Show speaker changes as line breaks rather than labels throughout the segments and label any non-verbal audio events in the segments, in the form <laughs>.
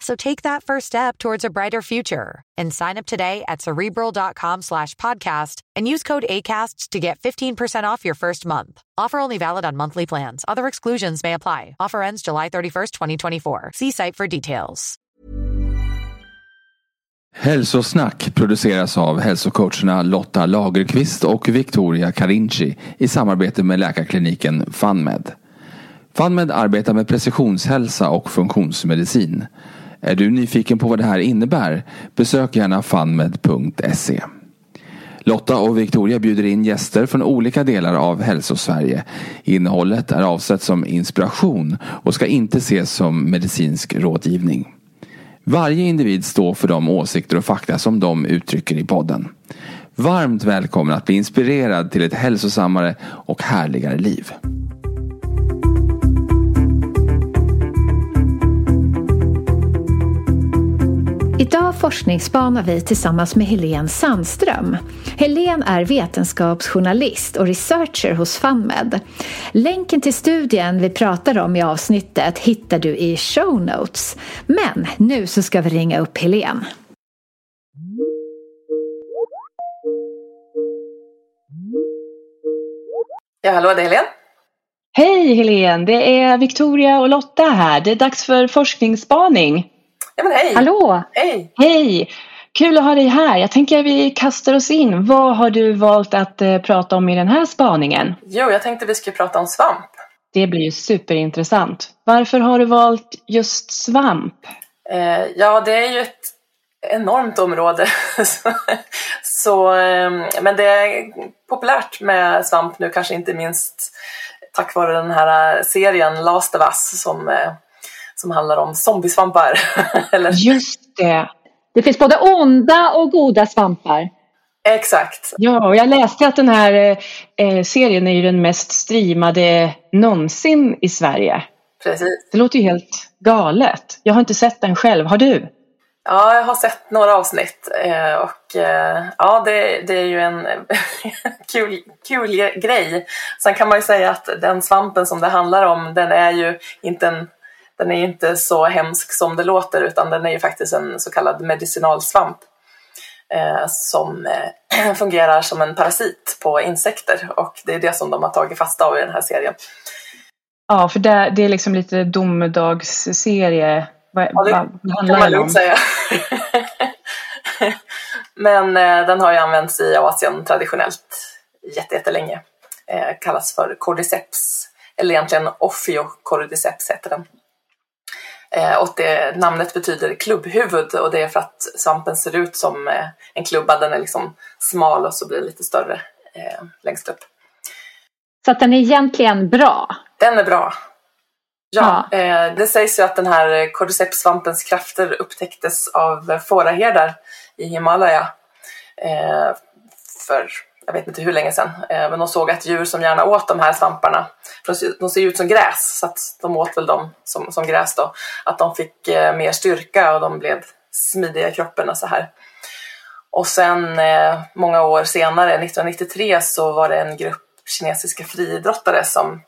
So take that first step towards a brighter future and sign up today at cerebral.com slash podcast and use code ACasts to get 15% off your first month. Offer only valid on monthly plans. Other exclusions may apply. Offer ends July 31st, 2024. See site for details.
Hälsosnack produceras av hälsocoacherna Lotta Lagerqvist och Victoria Carinci i samarbete med läkarkliniken FunMed. FunMed arbetar med precisionshälsa och funktionsmedicin. Är du nyfiken på vad det här innebär? Besök gärna funmed.se. Lotta och Victoria bjuder in gäster från olika delar av Hälsosverige. Innehållet är avsett som inspiration och ska inte ses som medicinsk rådgivning. Varje individ står för de åsikter och fakta som de uttrycker i podden. Varmt välkommen att bli inspirerad till ett hälsosammare och härligare liv.
Forskningsspanar vi tillsammans med Helene Sandström. Helene är vetenskapsjournalist och researcher hos FunMed. Länken till studien vi pratar om i avsnittet hittar du i show notes. Men nu så ska vi ringa upp Helene.
Ja, hallå, det är Helene.
Hej Helene, det är Victoria och Lotta här. Det är dags för forskningsspaning.
Ja, men hej!
Hallå!
Hej!
Hej! Kul att ha dig här. Jag tänker att vi kastar oss in. Vad har du valt att eh, prata om i den här spaningen?
Jo, jag tänkte vi skulle prata om svamp.
Det blir ju superintressant. Varför har du valt just svamp?
Eh, ja, det är ju ett enormt område. <laughs> Så, eh, men det är populärt med svamp nu, kanske inte minst tack vare den här serien Last of Us som eh, som handlar om zombiesvampar. <laughs> Eller?
Just det. Det finns både onda och goda svampar.
Exakt.
Ja, och jag läste att den här eh, serien är ju den mest streamade någonsin i Sverige.
Precis.
Det låter ju helt galet. Jag har inte sett den själv. Har du?
Ja, jag har sett några avsnitt eh, och eh, ja, det, det är ju en <laughs> kul, kul grej. Sen kan man ju säga att den svampen som det handlar om, den är ju inte en den är inte så hemsk som det låter utan den är ju faktiskt en så kallad medicinalsvamp eh, som eh, <clears throat> fungerar som en parasit på insekter och det är det som de har tagit fasta av i den här serien.
Ja, för det, det är liksom lite domedagsserie. Vad,
ja, det
vad
kan man lugnt säga. <laughs> Men eh, den har ju använts i Asien traditionellt jättelänge. Eh, kallas för cordyceps, eller egentligen Ophiocordyceps heter den. Eh, och det, namnet betyder klubbhuvud och det är för att svampen ser ut som eh, en klubba. Den är liksom smal och så blir lite större eh, längst upp.
Så att den är egentligen bra?
Den är bra. Ja, ja. Eh, det sägs ju att den här cordyceps-svampens krafter upptäcktes av fåraherdar i Himalaya eh, för jag vet inte hur länge sedan, eh, men de såg att djur som gärna åt de här svamparna, för de ser ju ut som gräs, så att de åt väl dem som, som gräs då, att de fick eh, mer styrka och de blev smidiga i kroppen och så här. Och sen eh, många år senare, 1993, så var det en grupp kinesiska friidrottare som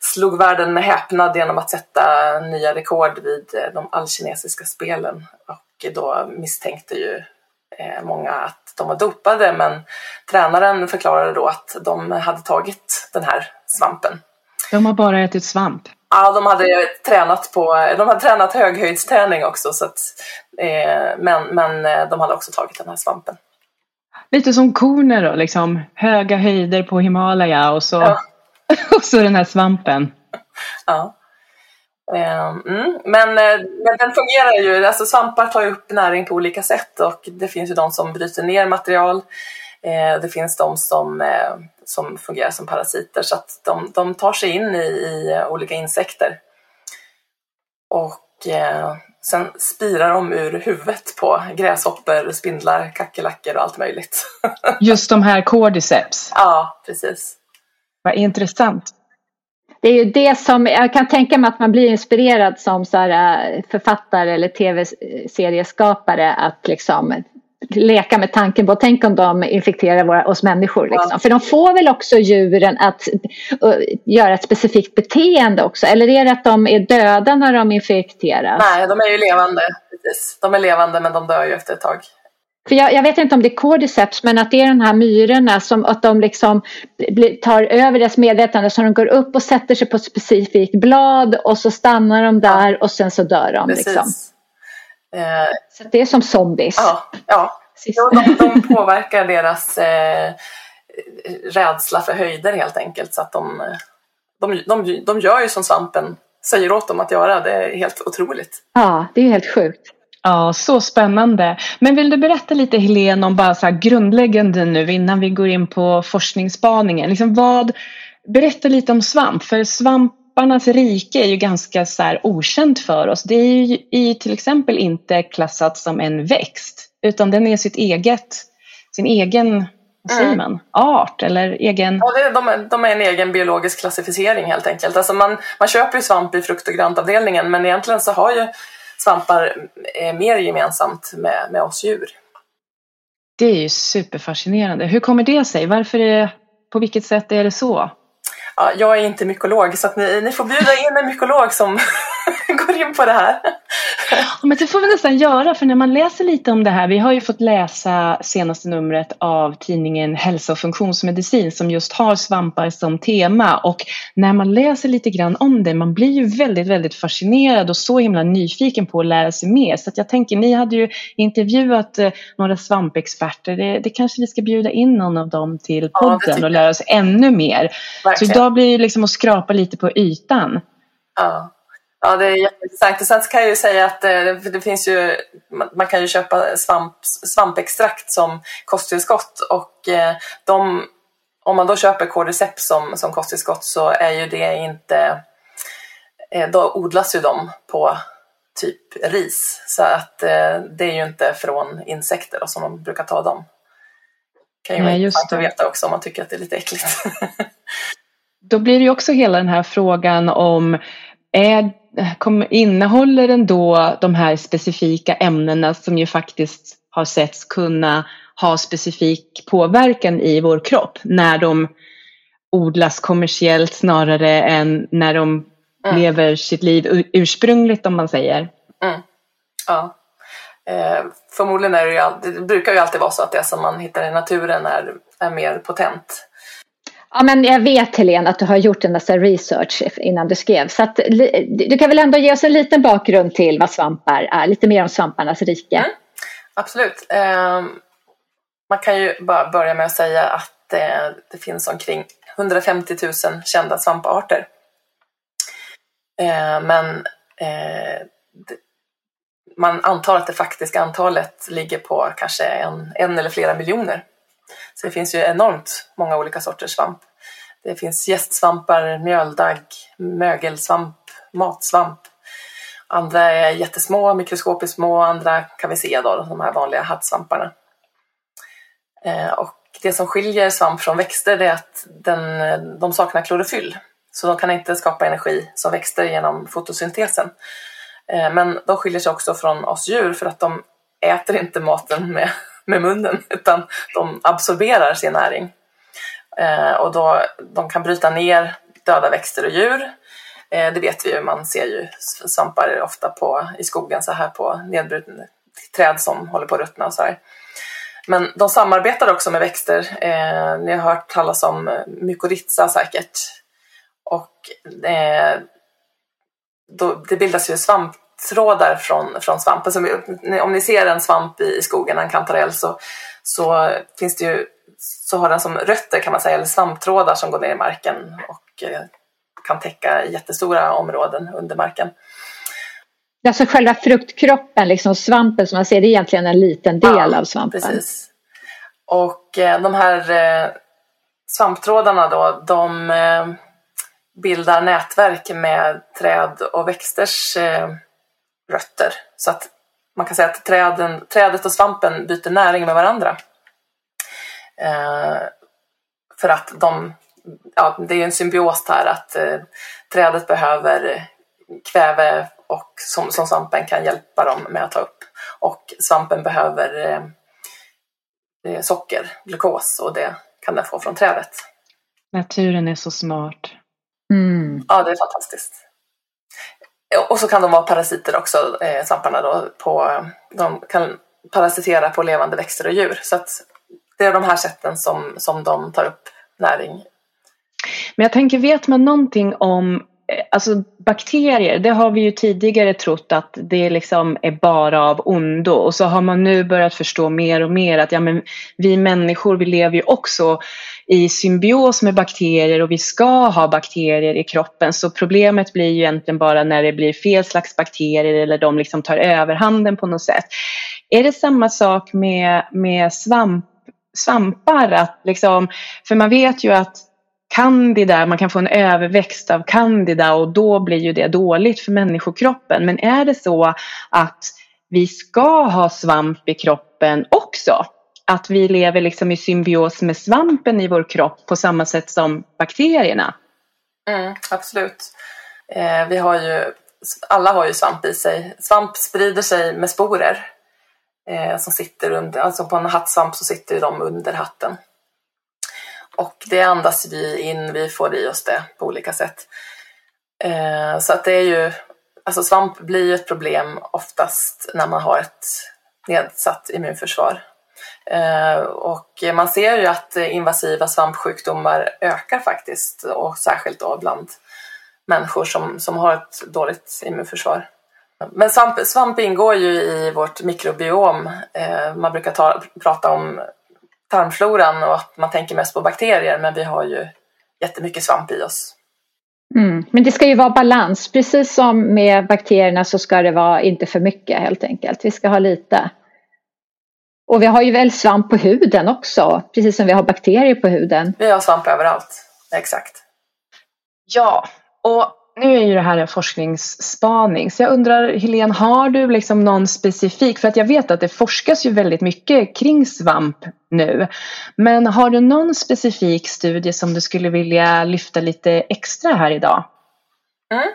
slog världen med häpnad genom att sätta nya rekord vid eh, de allkinesiska spelen. Och då misstänkte ju många att de var dopade men tränaren förklarade då att de hade tagit den här svampen.
De har bara ätit svamp?
Ja, de hade tränat på, de hade tränat höghöjdsträning också så att, eh, men, men eh, de hade också tagit den här svampen.
Lite som korna då, liksom höga höjder på Himalaya och så, ja. <laughs> och så den här svampen.
Ja. Ehm, mm, men, eh, men den fungerar ju, alltså svampar tar ju upp näring på olika sätt och det finns ju de som bryter ner material. Eh, det finns de som, eh, som fungerar som parasiter så att de, de tar sig in i, i olika insekter. Och eh, sen spirar de ur huvudet på gräshoppor, spindlar, kackerlackor och allt möjligt. <laughs>
Just de här cordyceps?
Ja, precis.
Vad intressant
det är ju det som, jag kan tänka mig att man blir inspirerad som så här, äh, författare eller tv-serieskapare att liksom leka med tanken på, tänk om de infekterar våra, oss människor. Liksom. Ja. För de får väl också djuren att uh, göra ett specifikt beteende också? Eller är det att de är döda när de infekteras?
Nej, de är ju levande. Precis. De är levande men de dör ju efter ett tag.
För jag, jag, vet inte om det är cordyceps men att det är de här myrorna som att de liksom tar över deras medvetande så de går upp och sätter sig på ett specifikt blad och så stannar de där och sen så dör de. Liksom. Eh, så det är som zombies.
Ja, ja. De, de påverkar deras eh, rädsla för höjder helt enkelt så att de, de, de, de gör ju som svampen säger åt dem att göra. Det är helt otroligt.
Ja, det är helt sjukt.
Ja, så spännande. Men vill du berätta lite Helene om bara så grundläggande nu innan vi går in på forskningsspaningen. Liksom vad, berätta lite om svamp, för svamparnas rike är ju ganska så här okänt för oss. Det är ju i, till exempel inte klassat som en växt utan den är sitt eget, sin egen vad säger mm. man, art eller egen...
Ja, det, de, är, de är en egen biologisk klassificering helt enkelt. Alltså man, man köper ju svamp i frukt och gröntavdelningen men egentligen så har ju svampar är mer gemensamt med, med oss djur.
Det är ju superfascinerande. Hur kommer det sig? Varför är, på vilket sätt är det så?
Ja, jag är inte mykolog så ni, ni får bjuda in en mykolog som <laughs> går in på det här. <laughs>
Men det får vi nästan göra för när man läser lite om det här. Vi har ju fått läsa senaste numret av tidningen Hälsa och funktionsmedicin som just har svampar som tema och när man läser lite grann om det man blir ju väldigt väldigt fascinerad och så himla nyfiken på att lära sig mer. Så att jag tänker ni hade ju intervjuat eh, några svampexperter. Det, det kanske vi ska bjuda in någon av dem till podden ja, och lära oss ännu mer. Verkligen. Så idag blir det liksom att skrapa lite på ytan.
Ja. Ja, det är jätteintressant. Och sen kan jag ju säga att det, eh, det finns ju, man kan ju köpa svamp, svampextrakt som kosttillskott och eh, de, om man då köper Cordyceps som, som kosttillskott så är ju det inte, eh, då odlas ju de på typ ris. Så att det är ju inte från insekter som de brukar ta dem. Kan ju vara intressant att veta också om man tycker att det är lite äckligt. <laughs>
då blir det ju också hela den här frågan om är kommer, innehåller den då de här specifika ämnena som ju faktiskt har setts kunna ha specifik påverkan i vår kropp när de odlas kommersiellt snarare än när de mm. lever sitt liv ursprungligt om man säger.
Mm. Ja. Eh, förmodligen är det ju alltid, det brukar ju alltid vara så att det som man hittar i naturen är, är mer potent
Ja, men jag vet Helene att du har gjort en massa research innan du skrev. Så att, du kan väl ändå ge oss en liten bakgrund till vad svampar är, lite mer om svamparnas rike. Mm,
absolut. Eh, man kan ju bara börja med att säga att eh, det finns omkring 150 000 kända svamparter. Eh, men eh, det, man antar att det faktiska antalet ligger på kanske en, en eller flera miljoner. Så det finns ju enormt många olika sorters svamp. Det finns gästsvampar, mjöldagg, mögelsvamp, matsvamp. Andra är jättesmå, mikroskopiskt små, andra kan vi se då, de här vanliga hattsvamparna. Eh, och det som skiljer svamp från växter är att den, de saknar klorofyll. Så de kan inte skapa energi som växter genom fotosyntesen. Eh, men de skiljer sig också från oss djur för att de äter inte maten med med munnen <laughs> utan de absorberar sin näring. Eh, och då, de kan bryta ner döda växter och djur. Eh, det vet vi ju, man ser ju svampar ofta på, i skogen så här på nedbrutna träd som håller på att ruttna och så här. Men de samarbetar också med växter. Eh, ni har hört talas om eh, mykorrhiza säkert. Och eh, då, det bildas ju svamp svamptrådar från, från svampen. Om ni ser en svamp i, skogen, en kantarell, så, så finns det ju så har den som rötter kan man säga, eller svamptrådar som går ner i marken och eh, kan täcka jättestora områden under marken.
Alltså själva fruktkroppen, liksom svampen som man ser, det är egentligen en liten del
ja,
av svampen.
Precis. Och eh, de här eh, svamptrådarna då, de bildar nätverk med träd och växters rötter. Så att man kan säga att träden, trädet och svampen byter näring med varandra. Eh, för att de, ja, det är en symbios här att eh, trädet behöver kväve och som, som svampen kan hjälpa dem med att ta upp. Och svampen behöver eh, socker, glukos och det kan den få från trädet.
Naturen är så smart.
Mm. Ja, det är fantastiskt. Och så kan de vara parasiter också, eh, svamparna då. På, eh, de kan parasitera på levande växter och djur. Så att det är de här sätten som, som de tar upp näring.
Men jag tänker, vet man någonting om Eh, alltså bakterier, det har vi ju tidigare trott att det liksom är bara av ondo och så har man nu börjat förstå mer och mer att ja, men vi människor vi lever ju också i symbios med bakterier och vi ska ha bakterier i kroppen så problemet blir ju egentligen bara när det blir fel slags bakterier eller de liksom tar överhanden på något sätt. Är det samma sak med, med svamp svampar. Att liksom, för man vet ju att candida, man kan få en överväxt av candida och då blir ju det dåligt för människokroppen. Men är det så att vi ska ha svamp i kroppen också? Att vi lever liksom i symbios med svampen i vår kropp på samma sätt som bakterierna?
Mm, absolut. Eh, vi har ju, alla har ju svamp i sig. Svamp sprider sig med sporer eh, som sitter under, alltså på en hattsvamp så sitter de under hatten. Och det andas vi in, vi får i oss det på olika sätt. Eh, så att det är ju, alltså svamp blir ju ett problem oftast när man har ett nedsatt immunförsvar. Eh, och man ser ju att invasiva svampsjukdomar ökar faktiskt och särskilt då bland människor som, som har ett dåligt immunförsvar. Men svamp, svamp ingår ju i vårt mikrobiom. Eh, man brukar ta, prata om tarmfloran och att man tänker mest på bakterier men vi har ju jättemycket svamp i oss.
Mm. Men det ska ju vara balans. Precis som med bakterierna så ska det vara inte för mycket helt enkelt. Vi ska ha lite. Och vi har ju väl svamp på huden också, precis som vi har bakterier på huden.
Vi har svamp överallt, exakt.
Ja, och nu är ju det här en forskningsspaning så jag undrar Helene, har du liksom någon specifik, för att jag vet att det forskas ju väldigt mycket kring svamp nu, men har du någon specifik studie som du skulle vilja lyfta lite extra här idag?
Mm.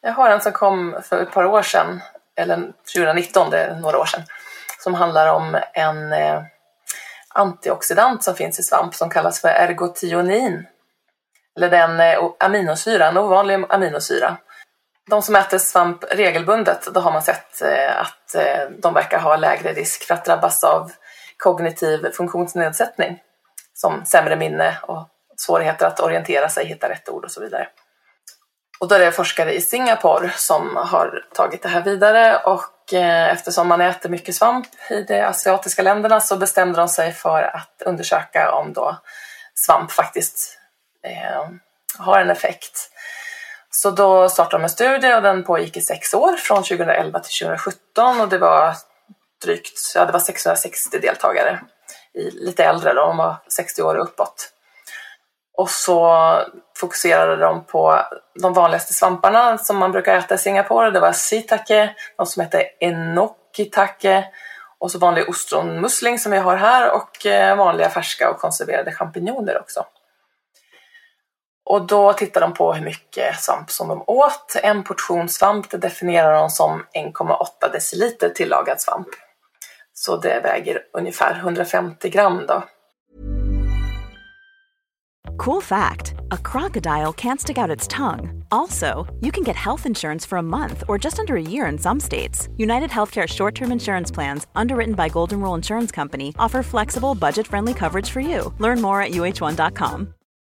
Jag har en som kom för ett par år sedan, eller 2019, det är några år sedan, som handlar om en eh, antioxidant som finns i svamp som kallas för ergotionin eller den eh, aminosyran, aminosyra, en ovanlig aminosyra. De som äter svamp regelbundet, då har man sett eh, att eh, de verkar ha lägre risk för att drabbas av kognitiv funktionsnedsättning som sämre minne och svårigheter att orientera sig, hitta rätt ord och så vidare. Och då är det forskare i Singapore som har tagit det här vidare och eftersom man äter mycket svamp i de asiatiska länderna så bestämde de sig för att undersöka om då svamp faktiskt Eh, har en effekt. Så då startade de en studie och den pågick i sex år, från 2011 till 2017 och det var drygt, ja det var 660 deltagare, i, lite äldre då, de var 60 år och uppåt. Och så fokuserade de på de vanligaste svamparna som man brukar äta i Singapore. Det var sitake, de som heter enokitake och så vanlig ostronmussling som vi har här och eh, vanliga färska och konserverade champinjoner också. Och då tittar de på hur mycket svamp som de åt. En portion svamp det definierar de som 1,8 deciliter tillagad svamp. Så det väger ungefär 150 gram då.
Cool fact a crocodile can't stick out its tongue. Also, you can get health insurance for a month or just under a year in some states. United Healthcare short term insurance plans, underwritten by Golden Rule Insurance Company, offer flexible, budget friendly coverage for you. Learn more at uh1.com.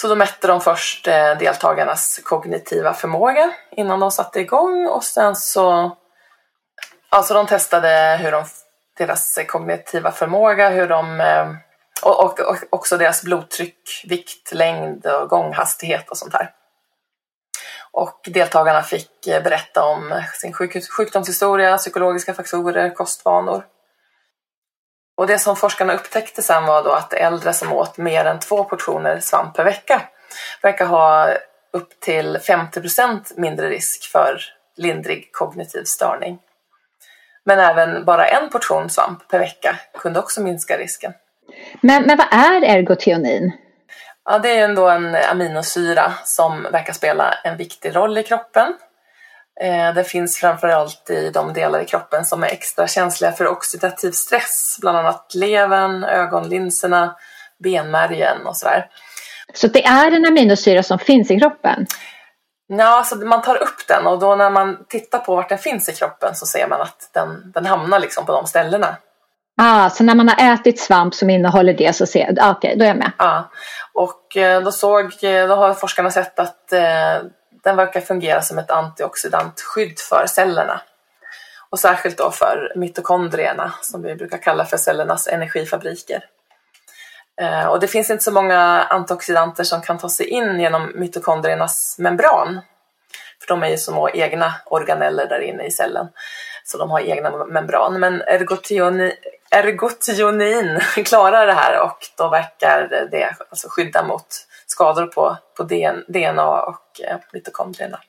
Så då mätte de först eh, deltagarnas kognitiva förmåga innan de satte igång och sen så Alltså de testade hur de deras kognitiva förmåga, hur de, eh, och, och, och, också deras blodtryck, vikt, längd och gånghastighet och sånt här. Och deltagarna fick eh, berätta om sin sjuk, sjukdomshistoria, psykologiska faktorer, kostvanor. Och det som forskarna upptäckte sen var då att äldre som åt mer än två portioner svamp per vecka verkar ha upp till 50% mindre risk för lindrig kognitiv störning. Men även bara en portion svamp per vecka kunde också minska risken.
Men, men vad är ergotionin?
Ja, det är ändå en aminosyra som verkar spela en viktig roll i kroppen. Eh, det finns framförallt i de delar i kroppen som är extra känsliga för oxidativ stress, bland annat levern, ögonlinserna, benmärgen och sådär.
Så det är en aminosyra som finns i kroppen?
Ja, alltså man tar upp den och då när man tittar på vart den finns i kroppen så ser man att den, den hamnar liksom på de ställena.
Ah, så när man har ätit svamp som innehåller det så ser jag, ah, okej, okay, då är jag med.
Ja, och eh, då, såg, då har forskarna sett att eh, den verkar fungera som ett antioxidantskydd för cellerna. Och särskilt då för mitokondrierna som vi brukar kalla för cellernas energifabriker. Eh, och det finns inte så många antioxidanter som kan ta sig in genom mitokondriernas membran. För de är ju små egna organeller där inne i cellen. Så de har egna membran. Men ergotionin, ergotionin <laughs> klarar det här och då verkar det alltså skydda mot skador på, på DNA och eh, mitokondrierna.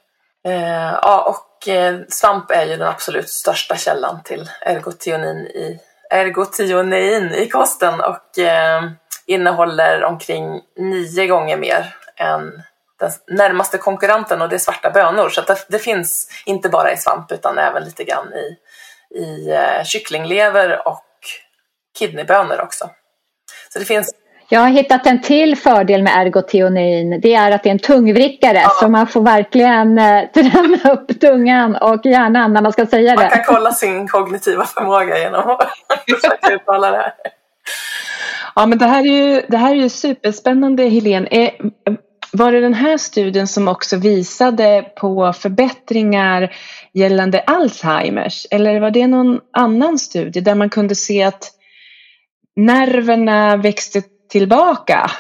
Eh, ja, och eh, svamp är ju den absolut största källan till ergotionin i, ergotionin i kosten. Och eh, innehåller omkring nio gånger mer än den närmaste konkurrenten och det är svarta bönor. Så det, det, finns inte bara i svamp utan även lite grann i, i eh, kycklinglever och kidneybönor också. Så det finns
jag har hittat en till fördel med ergotionin. Det är att det är en tungvrickare ja. så man får verkligen eh, <laughs> träna upp tungan och hjärnan när man ska säga
det.
Man
kan kolla sin kognitiva förmåga genom att <laughs> försöka uttala det här.
Ja, men det här är ju, det här är ju superspännande, Helene. Var det den här studien som också visade på förbättringar gällande Alzheimers? Eller var det någon annan studie där man kunde se att nerverna växte tillbaka?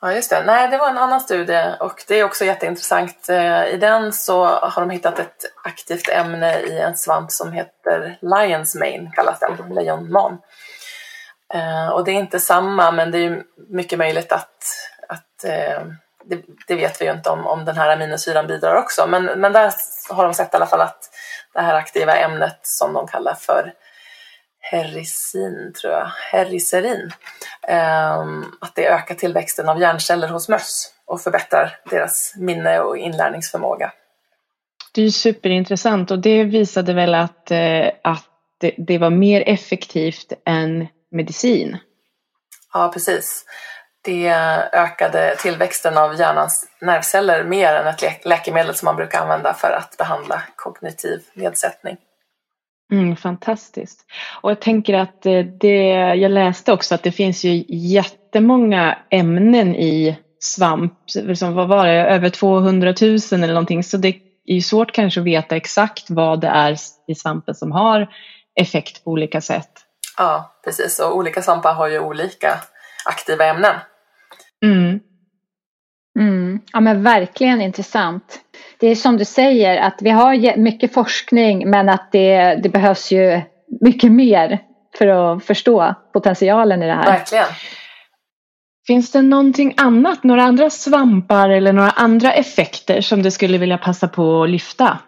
Ja, just det. Nej, det var en annan studie och det är också jätteintressant. Eh, I den så har de hittat ett aktivt ämne i en svamp som heter Lion's Mane, kallas den, lejonman. Eh, och det är inte samma, men det är mycket möjligt att, att eh, det, det, vet vi ju inte om, om den här aminosyran bidrar också. Men, men där har de sett i alla fall att det här aktiva ämnet som de kallar för herisin, tror jag, heriserin, eh, att det ökar tillväxten av hjärnceller hos möss och förbättrar deras minne och inlärningsförmåga.
Det är superintressant och det visade väl att, eh, att det, det var mer effektivt än medicin.
Ja, precis. Det ökade tillväxten av hjärnans nervceller mer än ett lä läkemedel som man brukar använda för att behandla kognitiv nedsättning.
Mm, fantastiskt. Och jag tänker att eh, det, jag läste också att det finns ju jättemånga ämnen i svamp, liksom, vad var det, över 200 000 eller någonting, så det är ju svårt kanske att veta exakt vad det är i svampen som har effekt på olika sätt.
Ja, precis. Och olika svampar har ju olika aktiva ämnen.
Mm. Mm. Ja men verkligen intressant. Det är som du säger att vi har mycket forskning men att det, det behövs ju mycket mer för att förstå potentialen i det här.
Verkligen.
Finns det någonting annat, några andra svampar eller några andra effekter som du skulle vilja passa på att lyfta?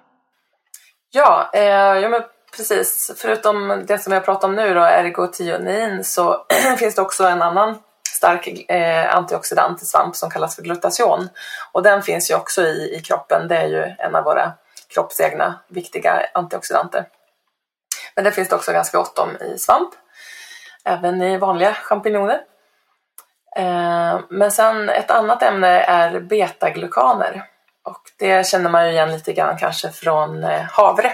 Ja, eh, ja men precis. Förutom det som jag pratar om nu då, ergotionin, så <clears throat> finns det också en annan stark eh, antioxidant i svamp som kallas för glutation. Och den finns ju också i, i kroppen. Det är ju en av våra kroppsegna viktiga antioxidanter. Men det finns det också ganska gott om i svamp. Även i vanliga champinjoner. Eh, men sen ett annat ämne är betaglukaner. Och det känner man ju igen lite grann kanske från eh, havre.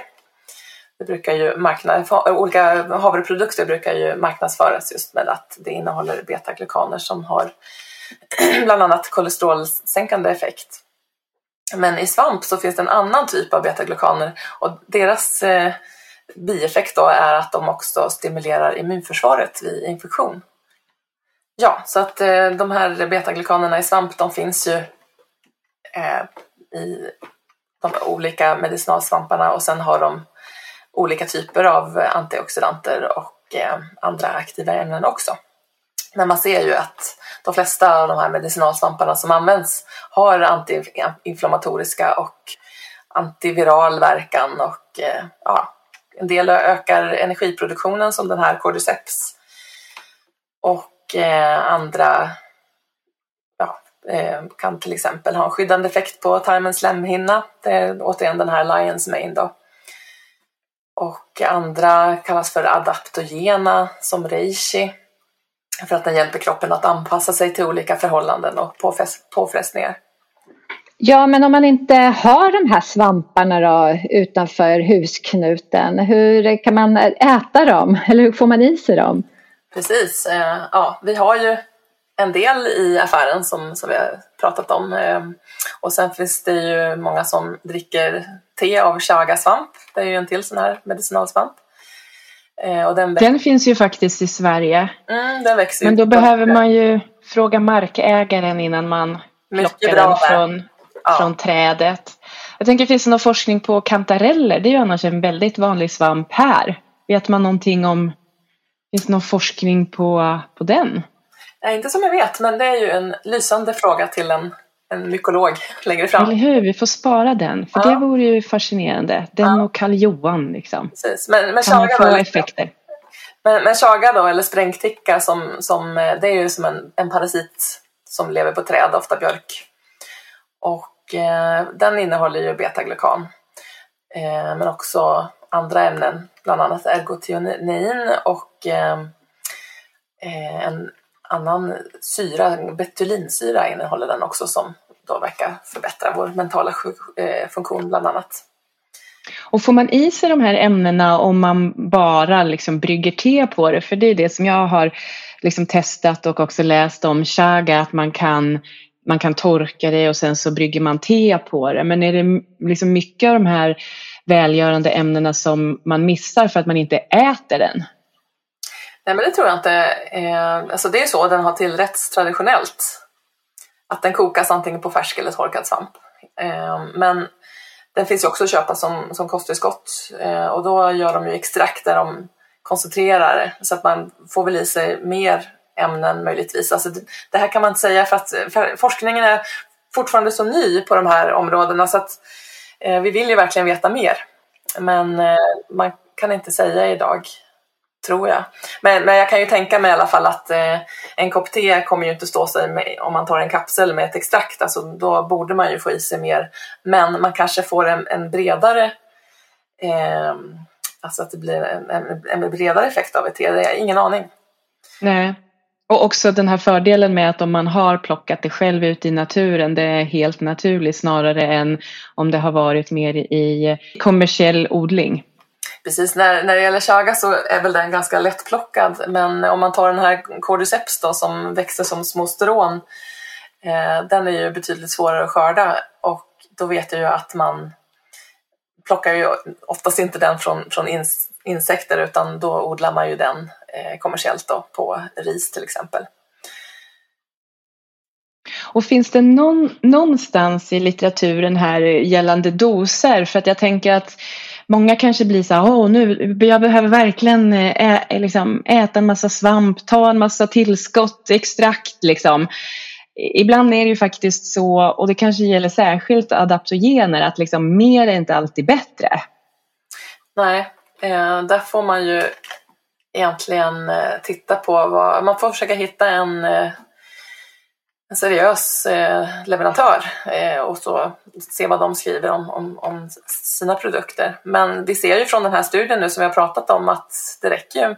Det brukar ju marknad, olika havreprodukter brukar ju marknadsföras just med att det innehåller betaglukaner som har <clears throat> bland annat kolesterolsänkande effekt. Men i svamp så finns det en annan typ av betaglukaner och deras eh, bieffekt då är att de också stimulerar immunförsvaret vid infektion. Ja, så att eh, de här betaglukanerna i svamp de finns ju eh, i de olika medicinalsvamparna och sen har de olika typer av antioxidanter och eh, andra aktiva ämnen också. Men man ser ju att de flesta av de här medicinalsvamparna som används har antiinflammatoriska och antiviral verkan och eh, ja, en del ökar energiproduktionen som den här Cordyceps och eh, andra ja, eh, kan till exempel ha en skyddande effekt på tarmens slemhinna. Det är återigen den här Lions Mane då. Och andra kallas för adaptogena som reishi för att den hjälper kroppen att anpassa sig till olika förhållanden och påfrestningar.
Ja, men om man inte har de här svamparna då, utanför husknuten, hur kan man äta dem? Eller hur får man i sig dem?
Precis, eh, ja, vi har ju en del i affären som, som vi har pratat om. Eh, och sen finns det ju många som dricker te av chagasvamp. Det är ju en till sån här medicinalsvamp.
Eh, den, den finns ju faktiskt i Sverige.
Mm, den växer
Men då behöver man ju fråga markägaren innan man plockar den från, ja. från trädet. Jag tänker, finns det någon forskning på kantareller? Det är ju annars en väldigt vanlig svamp här. Vet man någonting om, finns det någon forskning på, på den?
Nej, inte som jag vet, men det är ju en lysande fråga till en, en mykolog <laughs> längre fram.
Eller hur, vi får spara den, för ja. det vore ju fascinerande. Den ja. och Karl Johan liksom.
Precis. Men, men
kan man få då, effekter?
Men, men chaga då, eller sprängticka, som, som, det är ju som en, en parasit som lever på träd, ofta björk. Och eh, den innehåller ju betaglukan. Eh, men också andra ämnen, bland annat ergotionin och eh, eh en annan syra, betylinsyra innehåller den också som då verkar förbättra vår mentala eh, funktion bland annat.
Och får man i sig de här ämnena om man bara liksom brygger te på det? För det är det som jag har liksom testat och också läst om chaga, att man kan, man kan torka det och sen så brygger man te på det. Men är det liksom mycket av de här välgörande ämnena som man missar för att man inte äter den?
Nej men det tror jag inte. Eh, alltså det är så den har tillrätts traditionellt. Att den kokas antingen på färsk eller torkad svamp. Eh, men den finns ju också att köpa som, som kosttillskott eh, och då gör de ju extrakt där de koncentrerar så att man får väl i sig mer ämnen möjligtvis. Alltså det, det här kan man inte säga för att för forskningen är fortfarande så ny på de här områdena så att eh, vi vill ju verkligen veta mer. Men eh, man kan inte säga idag Tror jag. Men, men jag kan ju tänka mig i alla fall att eh, en kopp te kommer ju inte stå sig med, om man tar en kapsel med ett extrakt. Alltså, då borde man ju få i sig mer. Men man kanske får en, en bredare eh, Alltså att det blir en, en, en, bredare effekt av ett te. Det är ingen aning.
Nej. Och också den här fördelen med att om man har plockat det själv ute i naturen, det är helt naturligt snarare än om det har varit mer i kommersiell odling.
Precis, när, när det gäller chaga så är väl den ganska lättplockad men om man tar den här cordyceps då som växer som små strån eh, den är ju betydligt svårare att skörda och då vet jag ju att man plockar ju oftast inte den från, från ins, insekter utan då odlar man ju den eh, kommersiellt då på ris till exempel.
Och finns det någon, någonstans i litteraturen här gällande doser? För att jag tänker att många kanske blir så här, åh nu, jag behöver verkligen eh, ä, liksom, äta en massa svamp, ta en massa tillskott, extrakt liksom. Ibland är det ju faktiskt så, och det kanske gäller särskilt adaptogener, att liksom mer är inte alltid bättre.
Nej, eh, där får man ju egentligen eh, titta på vad, man får försöka hitta en, eh, en seriös eh, leverantör eh, och så se vad de skriver om, om, om, sina produkter. Men vi ser ju från den här studien nu som vi har pratat om att det räcker ju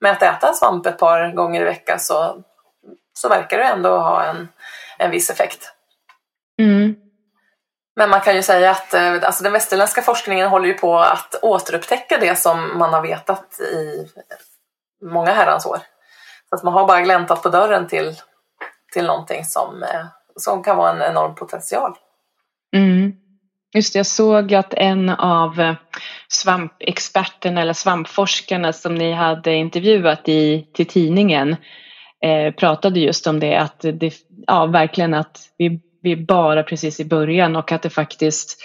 med att äta svamp ett par gånger i veckan så, så verkar det ändå ha en, en viss effekt.
Mm.
Men man kan ju säga att eh, alltså den västerländska forskningen håller ju på att återupptäcka det som man har vetat i många herrans år. Så att man har bara gläntat på dörren till, till någonting som, eh, som kan vara en enorm potential.
Mm. Just det, jag såg att en av eh, svampexperterna eller svampforskarna som ni hade intervjuat i, till tidningen eh, pratade just om det, att det, ja, verkligen att vi vi är bara precis i början och att det faktiskt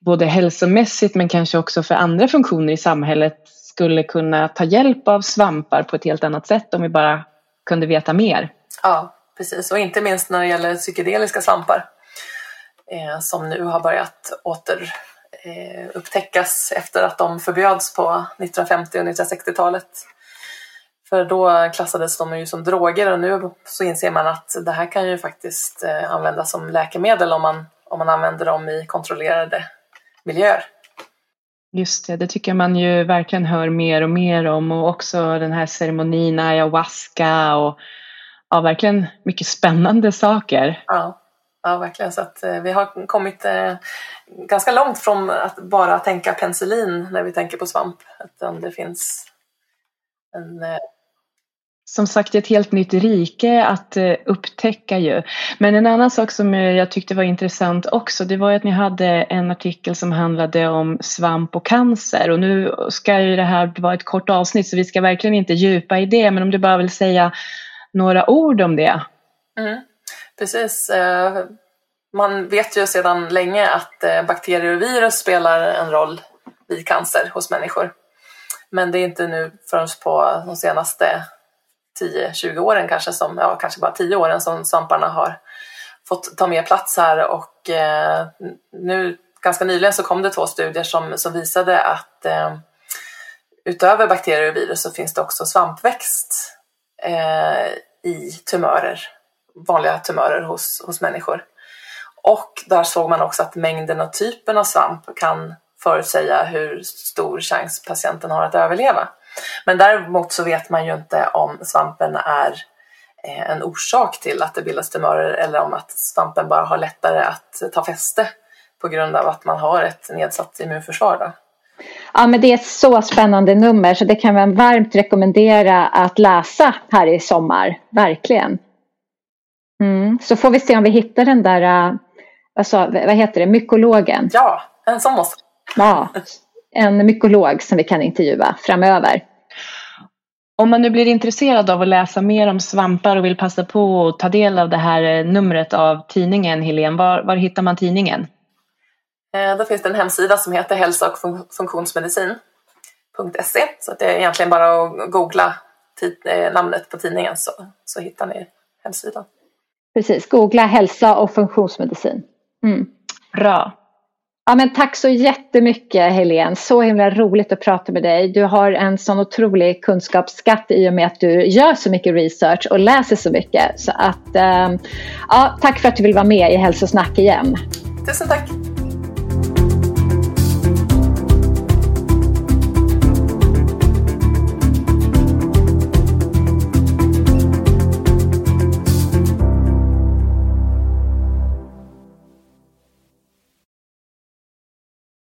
både hälsomässigt men kanske också för andra funktioner i samhället skulle kunna ta hjälp av svampar på ett helt annat sätt om vi bara kunde veta mer.
Ja, precis. Och inte minst när det gäller psykedeliska svampar eh, som nu har börjat åter eh, upptäckas efter att de förbjöds på 1950 och 1960-talet. För då klassades de ju som droger och nu så inser man att det här kan ju faktiskt eh, användas som läkemedel om man, om man använder dem i kontrollerade miljöer.
Just det, det tycker man ju verkligen hör mer och mer om och också den här ceremonin ayahuasca och ja, verkligen mycket spännande saker.
Ja, ja verkligen. Så att eh, vi har kommit eh, ganska långt från att bara tänka penicillin när vi tänker på svamp. Utan det finns en eh,
som sagt ett helt nytt rike att eh, upptäcka ju. Men en annan sak som eh, jag tyckte var intressant också det var att ni hade en artikel som handlade om svamp och cancer och nu ska ju det här vara ett kort avsnitt så vi ska verkligen inte djupa i det men om du bara vill säga några ord om det.
Mm, precis. Eh, man vet ju sedan länge att eh, bakterier och virus spelar en roll vid cancer hos människor. Men det är inte nu förrän på de senaste 10-20 åren kanske, som, ja kanske bara 10 åren som svamparna har fått ta mer plats här och eh, nu ganska nyligen så kom det två studier som, som visade att eh, utöver bakterier och virus så finns det också svampväxt Eh, i tumörer, vanliga tumörer hos, hos människor. Och där såg man också att mängden och typen av svamp kan förutsäga hur stor chans patienten har att överleva. Men däremot så vet man ju inte om svampen är eh, en orsak till att det bildas tumörer eller om att svampen bara har lättare att ta fäste på grund av att man har ett nedsatt immunförsvar. Då.
Ja, men det är ett så spännande nummer så det kan man varmt rekommendera att läsa här i sommar, verkligen. Mm. Så får vi se om vi hittar den där, alltså, vad heter det, mykologen.
Ja, en sån måste
Ja, en mykolog som vi kan intervjua framöver.
Om man nu blir intresserad av att läsa mer om svampar och vill passa på att ta del av det här eh, numret av tidningen, Helene, var, var hittar man tidningen?
Eh, då finns det en hemsida som heter hälsa och funktionsmedicin.se så det är egentligen bara att googla eh, namnet på tidningen så, så hittar ni hemsidan.
Precis, googla hälsa och funktionsmedicin. Mm.
Bra.
Ja, men tack så jättemycket Helene. Så himla roligt att prata med dig. Du har en sån otrolig kunskapsskatt i och med att du gör så mycket research och läser så mycket. Så att, ähm, ja, tack för att du vill vara med i Hälsosnack igen.
Tusen tack.